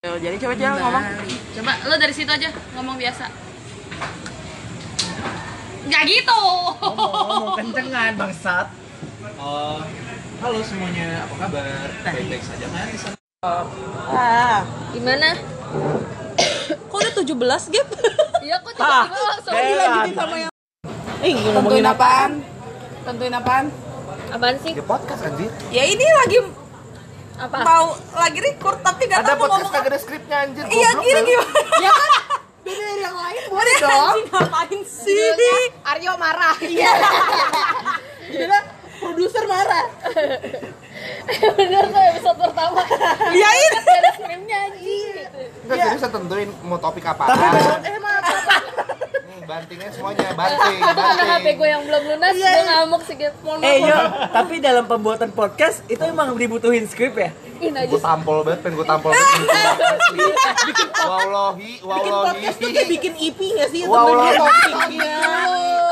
Jadi coba coba ngomong. Coba lo dari situ aja ngomong biasa. Nggak gitu. Ngomong kencengan bangsat. Oh, halo semuanya, apa kabar? Baik-baik saja kan di sana? Ah, Gimana? Kok udah 17, Gap? Iya kok Ah, tiba-tiba langsung Heran. Dilanjutin sama yang eh ngomongin apaan? Tentuin apaan? Apaan sih? Ya podcast anjir. Ya ini lagi Apa? mau lagi record tapi gak Ada tahu mau podcast ngomong ada skripnya anjir. Iya, gini gimana? Ya kan? Beda dari yang lain boleh dong. Anjing ngapain sih? Aryo marah. Iya. Gila, produser marah. Bener tuh episode pertama. Iya ini. Gak ada skripnya anjing. Enggak serius tentuin mau topik apa. Tapi Eh. Hmm, bantingnya semuanya, banting, Karena HP gue yang belum lunas, Iya, gue iya. ngamuk sih gitu. Eh yo, tapi dalam pembuatan podcast itu emang dibutuhin skrip ya? Gue tampol banget, pengen gue tampol banget. Wallahi, Bikin wallahi. podcast tuh kayak bikin EP gak sih? Wallahi. Topiknya.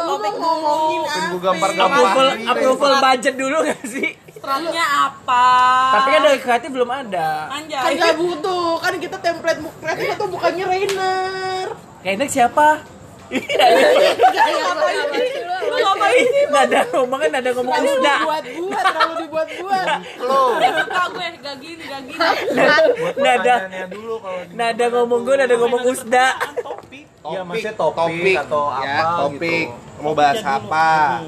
Topik ngomongin Pengen apa? gue gampar-gampar. Approval, approval budget dulu gak sih? Stratnya apa? Tapi kan dari kreatif belum ada. Anjay. kan nggak butuh kan kita template kreatif itu bukannya Rainer Kayaknya siapa? Iya, Lu ngapain sih? nada nada ngomong terlalu usda. dibuat buat terlalu dibuat buat Lo. Suka gue, gak gini, gak gini. Nada kalau nada ngomong gue nada ngomong usda. Iya, maksudnya topik, atau apa topik. Mau bahas apa?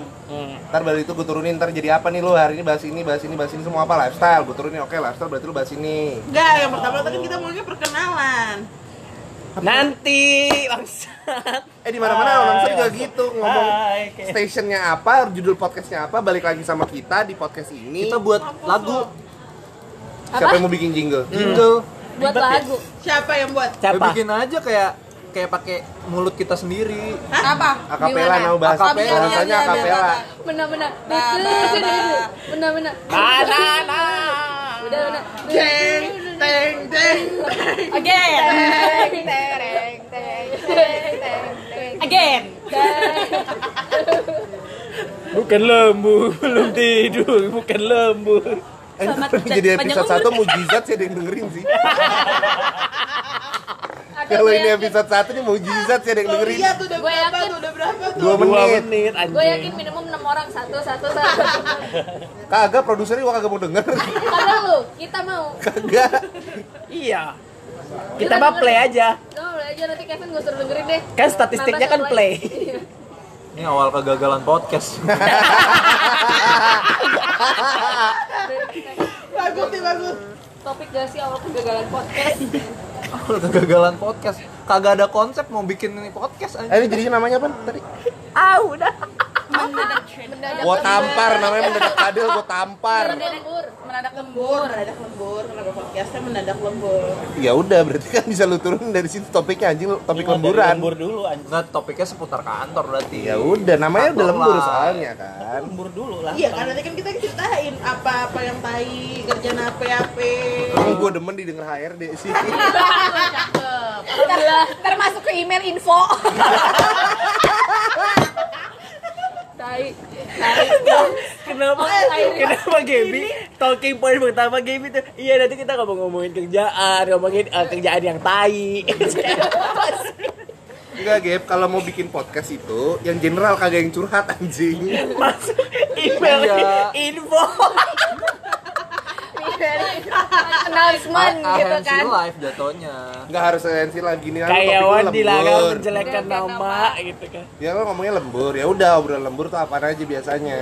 Ntar dari itu gue turunin, ntar jadi apa nih lo hari ini bahas ini, bahas ini, bahas ini semua apa? Lifestyle. Gue turunin, oke lifestyle berarti lo bahas ini. enggak yang pertama tadi kita maunya perkenalan Nanti bangsat. Eh di mana-mana orang saya juga gitu ngomong Hai, oke. stationnya apa, judul podcastnya apa, balik lagi sama kita di podcast ini. kita buat lagu Siapa yang mau bikin jingle? jingle Buat lagu. siapa yang buat ya Siapa? bikin aja kayak kayak pakai mulut kita sendiri apa Akapela nama bahas Akapela. iya, akapela. Benar-benar. Benar-benar. Again. Teng, tereng, teng, teng, teng, teng. Again. Bukan lembu, belum tidur, bukan lembu. Selamat jadi episode. 1 mujizat sih ada yang dengerin sih. Kalau gue ini yakin- episode 1 ini mujizat sih ada yang oh dengerin. iya tuh udah Gue berapa yakin. tuh udah berapa tuh Dua menit. menit Gue yakin minimum 6 orang satu satu satu. Kagak produsernya gua kagak mau denger. Ada lu, kita mau. Kagak. Iya. Kita mah play aja. Lo boleh aja nanti Kevin gue suruh dengerin deh. Kan statistiknya kan play. Iya. ini awal kegagalan podcast bagus nih bagus Topik gak sih awal kegagalan podcast? awal kegagalan podcast kagak ada konsep mau bikin ini podcast Eh, aja ini jadinya namanya apa tadi? Ah, udah. Mendadak Gua tampar namanya mendadak kadel gua tampar. lembur. mendadak lembur mendadak lembur kenapa podcastnya mendadak lembur Ya udah berarti kan bisa lu turunin dari situ topiknya anjing topik lemburan. Lembur dulu anjing. nggak topiknya seputar kantor berarti Ya udah namanya udah Kantor lembur lah. soalnya kan. Lembur dulu lah. iya kan nanti kan kita ceritain apa apa yang tai kerjaan apa apa Emang gua demen didengar HRD sih. Alhamdulillah. Termasuk ke email info. Tai. Tai. Kenapa? Kenapa Gaby? Talking point pertama Gaby tuh, iya nanti kita ngomong ngomongin kerjaan, ngomongin eh, kerjaan yang tai. Enggak, Gap, kalau mau bikin podcast itu yang general kagak yang curhat anjing. Masuk email Iya. info. Announcement gitu ahensi kan. live jatuhnya Enggak harus sensi lagi nih kan Karyawan topiknya dilarang lembur. menjelekkan nama gitu kan. Ya lo ngomongnya lembur, ya udah obrolan lembur tuh apa aja biasanya.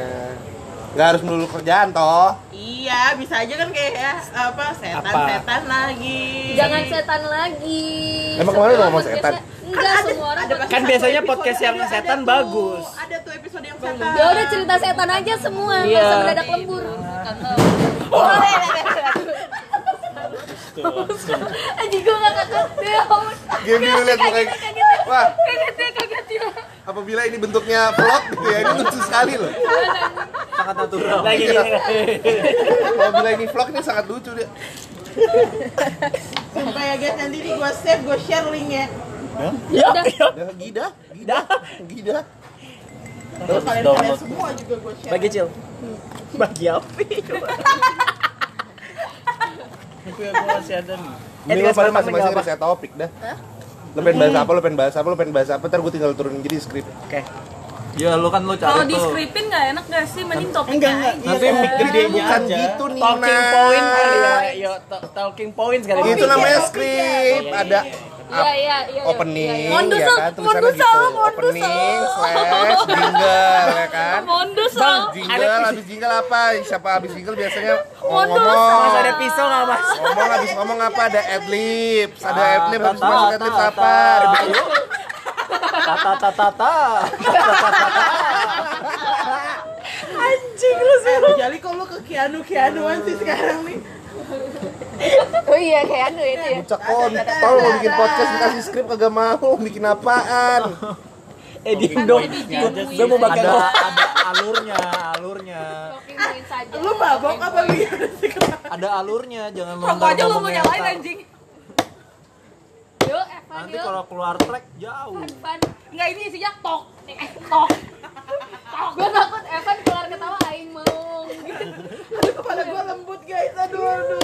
Enggak harus melulu kerjaan toh. iya bisa aja kan kayak ya, apa setan Apa? setan lagi Jangan setan lagi. Emang kemarin lo ngomong setan? Enggak, semua orang ada Kan biasanya podcast yang ada- setan ada tuh, bagus. ada tuh episode yang setan Ya udah cerita setan aja semua, nggak Iya. usah mendadak lembur. Anjing gue gak kaget ya. Game lu lihat muka Wah, Kaget ya, kaget ya. apabila ini bentuknya vlog gitu ya, ini lucu sekali loh. sangat natural Lagi gini. Apabila ini vlog ini sangat lucu dia. Sumpah ya guys, nanti nih gue save, gue share linknya Ya, Udah. ya. Dah gida, gida, gida. Terus kalian-kalian semua juga gue share Bagi cil. Bagi apa? Tapi aku masih ada nih. Ini lo sekarang masing-masing riset topik dah. Lo pengen bahas apa, lo pengen bahas apa, lo pengen bahas apa, ntar gue tinggal turunin jadi skrip. Oke. Ya lu kan lu Kalau cari di tuh. skripin nggak enak gak sih? Mending topik Enggak enggak. aja. Nanti mic gedenya Bukan aja. gitu nih, Talking point kali ya. Yo, talking point sekali. Itu namanya skrip, ada Iya, iya, iya. opening Mondus, ya kan tulisannya mondus, gitu mondus. opening slash jingle ya kan Mondus Bang, jingle habis jingle apa siapa habis jingle biasanya Mondus. ngomong Mas ada pisau nggak mas? ngomong habis ngomong apa ada adlibs ada Ah, adlib habis tata, masuk adlibs tata, apa tata. Tata tata tata. Anjing lu sih. Jali kok lu ke Kianu Kianuan sih sekarang nih. Oh iya, kayak anu itu ya. Bocah kontol mau bikin podcast dikasih skrip kagak mau bikin apaan Eh diem dong. Gue mau makan Ada ada alurnya, alurnya. Saja. Lu mabok apa sih? Ada alurnya, jangan Rokok lontar aja lu mau nyalain anjing. Yuk, Evan, Nanti kalau keluar track jauh. Evan. Enggak ini isinya tok. Nih, eh, tok. Gue takut Evan keluar ketawa aing mau. gitu. Aduh kepala gua lembut guys. Aduh aduh.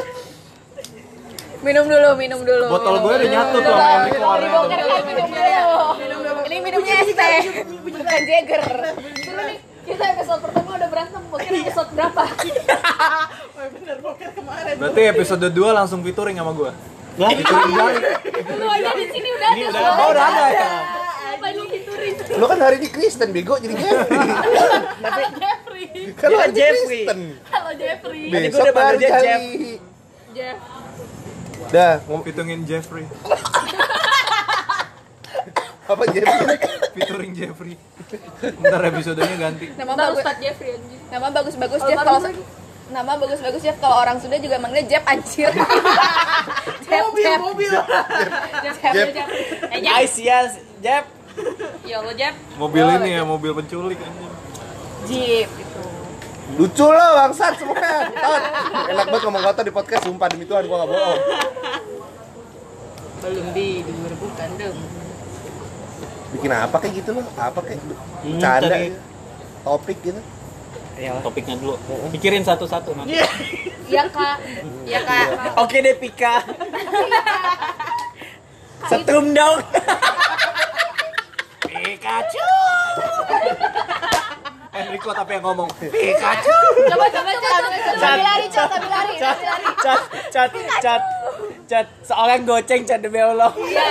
Minum dulu, minum dulu. Botol gue udah nyatu tuh sama tuh. kan minum dulu. Ini minumnya es teh, bukan Jagger. Dulu nih, kita episode pertama udah berantem, mungkin episode berapa? Oh bener boker kemarin. Berarti episode 2 langsung featuring sama gua. Lah, Lu aja di sini udah ada. udah- oh, udah ada ya? Apa featuring? lo kan hari ini Kristen bego jadi Jeffrey Jeffrey. Iya, ini Jeffrey. Kristen Halo Jeffrey. Tadi gua besok udah baru Jeff. Jeff. Dah Featuringin Jeffrey. apa Jeffrey Featuring Jeffrey. Ntar episodenya ganti. Nama Ntar bagus. Ustadz Jeffrey anjing. Nama bagus-bagus Kalau Jeff kalau Nama bagus-bagus Jeff kalau orang Sunda juga manggilnya Jeff anjir. Jeff, Mobil Jeff, mobil. Jeff, Jeff. Jeff. Eh, Jeff. Ice ya, Jep. Ya Allah, Jeff. Mobil ini ya, mobil penculik anjing. Jeep itu. Lucu lo bangsat semuanya Tot. enak banget ngomong kotor di podcast sumpah demi Tuhan gua gak bohong Belum tidur, bukan dong. bikin apa kayak gitu lo apa kayak Hmm, canda cari- gitu. topik gitu Ya. Topiknya dulu. Pikirin satu-satu nanti. Iya kak. Iya kak. Oke deh Pika. Setrum dong. Pikachu. Enrico tapi yang ngomong. Pikachu. Coba coba coba coba sambil lari coba sambil lari Cat, cat, cat, cat, cat. Seorang goceng cat demi Allah. Iya.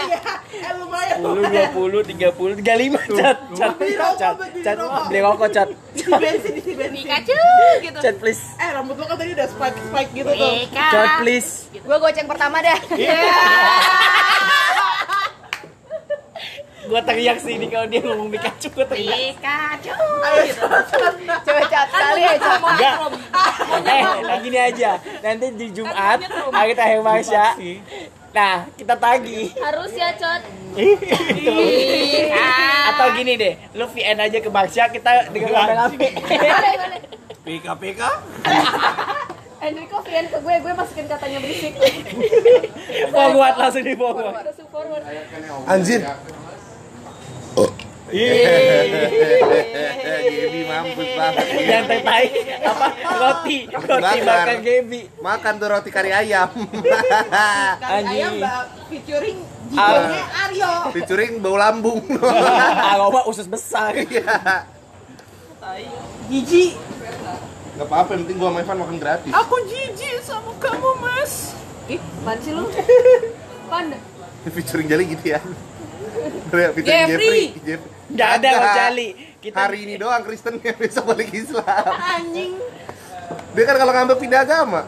Eh lumayan. 10, 20, 30, 35 cat, cat, Beli rokok, cat, beli cat, rokok. beli rokok cat, Isi bensin isi bensin. Pikachu gitu. cat please, Eh rambut lo kan tadi udah spike spike gitu tuh. cat please. Gue goceng pertama dah. Gua teriak sini kalau dia ngomong Pikachu, gua teriak. Pikachu. Coba cat kali ya cat. Enggak. Eh, nah gini aja. Nanti di Jumat, hari terakhir Marsha. Nah, kita tagih. Harus ya cot. Atau gini deh, lu VN aja ke Marsha, kita dengan rame-rame. Pika pika. Enrico VN ke gue, gue masukin katanya berisik. Forward langsung di forward. anjir Gaby mampus banget Yang tai apa roti, roti bakar Gaby. makan tuh roti kari ayam Anjing. ayam mbak featuring Ah. jigonya Aryo. featuring bau lambung Aroma usus besar. Iya. Jiji. Gak apa-apa, yang penting gua sama Ivan makan gratis Aku jijik sama kamu, Mas. Ih, apaan sih lu? Panda. featuring jali gitu ya Jeffrey. Jeffrey Jeff- Enggak ada Kagak. Bang Jali. Kita Hari ini doang Kristen yang besok balik Islam Anjing. Dia kan kalau ngambil pindah agama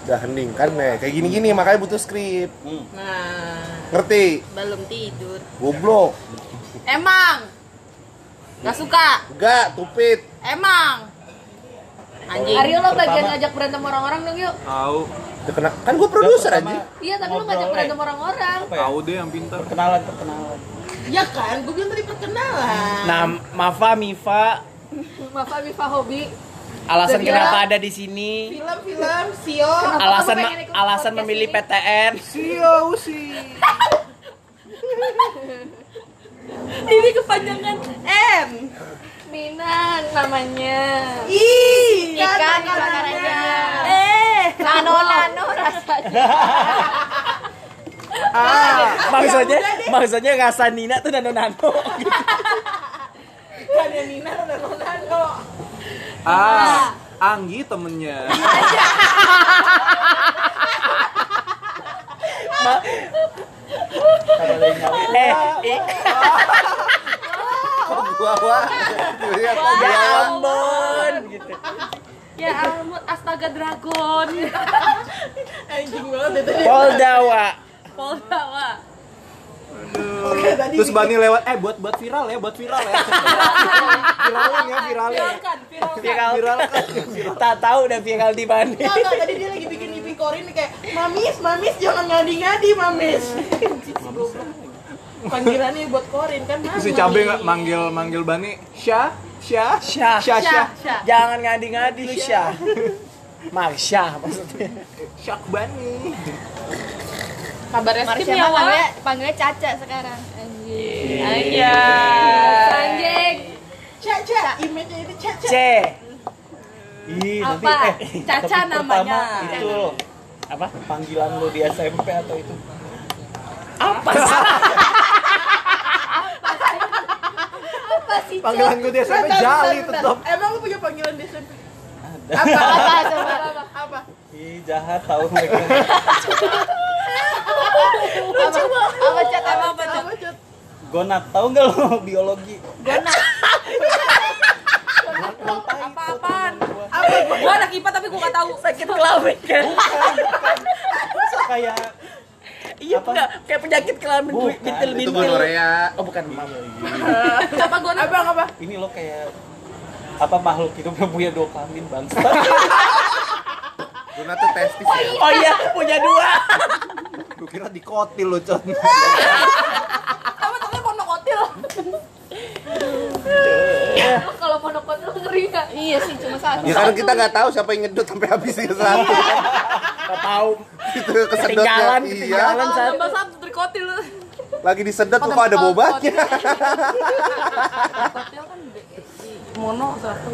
Udah hening kan nih, kayak gini-gini makanya butuh skrip Nah, Ngerti? belum tidur. Goblok Emang. Gak suka. Enggak, tupit Emang. Anjing. Aryo lo bagian ngajak berantem orang-orang dong yuk. Tahu. Kena, kan gua produser aja Iya, tapi lo ngajak berantem orang-orang. Tahu deh yang pintar. perkenalan, perkenalan. Ya kan, gue bilang tadi perkenalan. Nah, Mafa, Mifa, Maaf, Mifa Hobi. alasan Jadi kenapa ada di sini? Film-film Sio. Kenapa Alasan alasan memilih ini? PTN. Ini kepanjangan N. Minang namanya. Ih, Ikan dibakar aja. Eh, Nano nano rasanya. maksudnya maksudnya rasa Nina tuh nano nano kan yang Nina udah nano. Ah, Anggi temennya. eh i- Gua wah. Iya, kok ya gua wah. ampun gitu Ya ampun, astaga dragon. Anjing banget itu. Poldawa Polda, Wak. Oke, tadi Terus Bani lewat, eh buat buat viral ya, buat viral ya. viralin ya, viralin. Viralkan, viralkan. viral Viral kan. tak tahu udah viral di Enggak, enggak, tadi dia lagi bikin Ipi Korin kayak Mamis, Mamis jangan ngadi-ngadi Mamis Panggilannya buat Korin kan Mamis Si cabe nggak manggil manggil Bani, Syah, Syah, Syah. Syah, Syah, Syah. jangan ngadi-ngadi lu Syah Marsha maksudnya Syah Bani. Kabar Eskim Marsha ya, panggilnya, panggilnya Caca sekarang. Anjing. Iya. Anjing. Caca, image-nya itu Caca C Ih, nanti Apa? eh Caca namanya. itu loh. apa panggilan lu di SMP atau itu apa sih Apa? Panggilan gue di SMP Jali tetap. Emang lu punya panggilan di SMP? Apa, apa, coba. Apa? Ih, jahat tahu mereka. Apa, apa, Cok? Apa, Apa? Apa, Cat? Gonat, tahu nggak lo biologi? Apa-apaan? Apa? Gua anak IPA tapi gua gak tahu. Sakit kelamin kan? kayak Iya enggak, kayak penyakit kelamin Bukan, bintil itu bintil. gonorea. Oh bukan mam. Apa gua anak Abang apa? Ini lo kayak apa makhluk hidup yang punya dua kelamin bangsa. Guna tuh testis ya. oh iya, punya dua. Gue kira di kotil lo, Cot. Apa namanya monokotil? Lu kalau monokotil ngeri nggak? Iya sih, cuma satu. Ya karena kita nggak tahu siapa yang nyedot sampai habis itu satu. Gak tahu. Itu kesedotnya. Ketinggalan, Iya. ketinggalan Ah, satu. Tambah satu trikotil. Lagi disedot kok ada bobanya. Trikotil kan mono satu.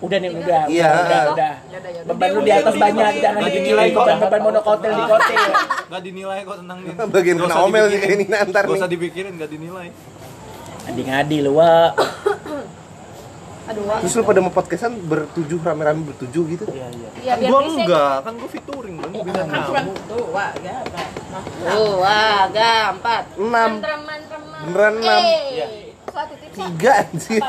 Udah nih, udah. Iya. Udah, udah. Yaudah, yaudah. Beban lu di atas banyak, jangan Nggak dinilai kok. beban-beban monokotil di kotil. Gak dinilai kok tentang ini. Bagian kena omel nih ini ntar Gak usah dipikirin, gak dinilai. Adi-ngadi lu, Wak. Aduh. Terus lu pada mau podcastan bertujuh rame-rame bertujuh gitu? Iya, iya. Iya, biar Gua enggak, kan gue featuring kan gue bintang Cuma tamu. tuh, wah, gak Tuh, wah, empat. Enam. Beneran enam. Iya. Suatu tips. Tiga anjir.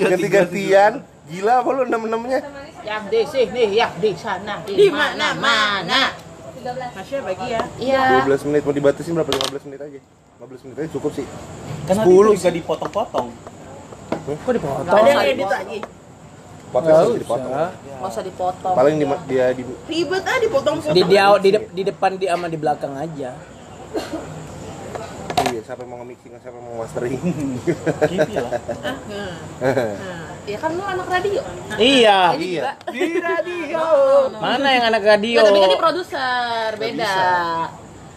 Ganti-gantian. Gila apa lu enam-enamnya? Yang di sini, yang di sana, Di mana-mana. 13. Masya bagi ya Iya. 12 menit mau dibatasin berapa? 15 menit aja. 15 menit aja cukup sih. Kan nanti 10 itu juga dipotong-potong. Kok dipotong? Ada yang edit lagi Podcast harus dipotong. Nggak usah dipotong. Paling di, dia di Ribet ah dipotong-potong Di dia di, de- di depan di sama di belakang aja. iya siapa yang mau nge-mixing, siapa yang mau mastering. Gitu lah. Ya kan lu anak radio. iya. iya. Di radio. Mana yang anak radio? Tapi kan dia produser, beda.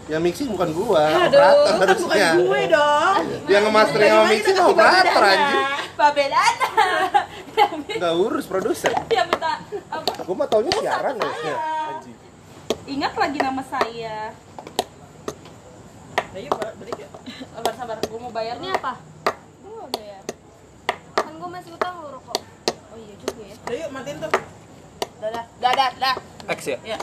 Yang mixing bukan gua, Aduh, operator Bukan harusnya. gue dong Yang nge-mastering sama mixing operator anjir. Babelana. Enggak urus produser. Dia minta apa? Gua mah taunya siaran ya. Ingat lagi nama saya. Ayo Pak, balik ya Sabar sabar, gua mau bayarnya apa? Gue mau bayar. Kan gue masih utang lu rokok. Oh iya juga ya. Ayo matiin tuh Dadah, dadah, dadah. X ya? Ya.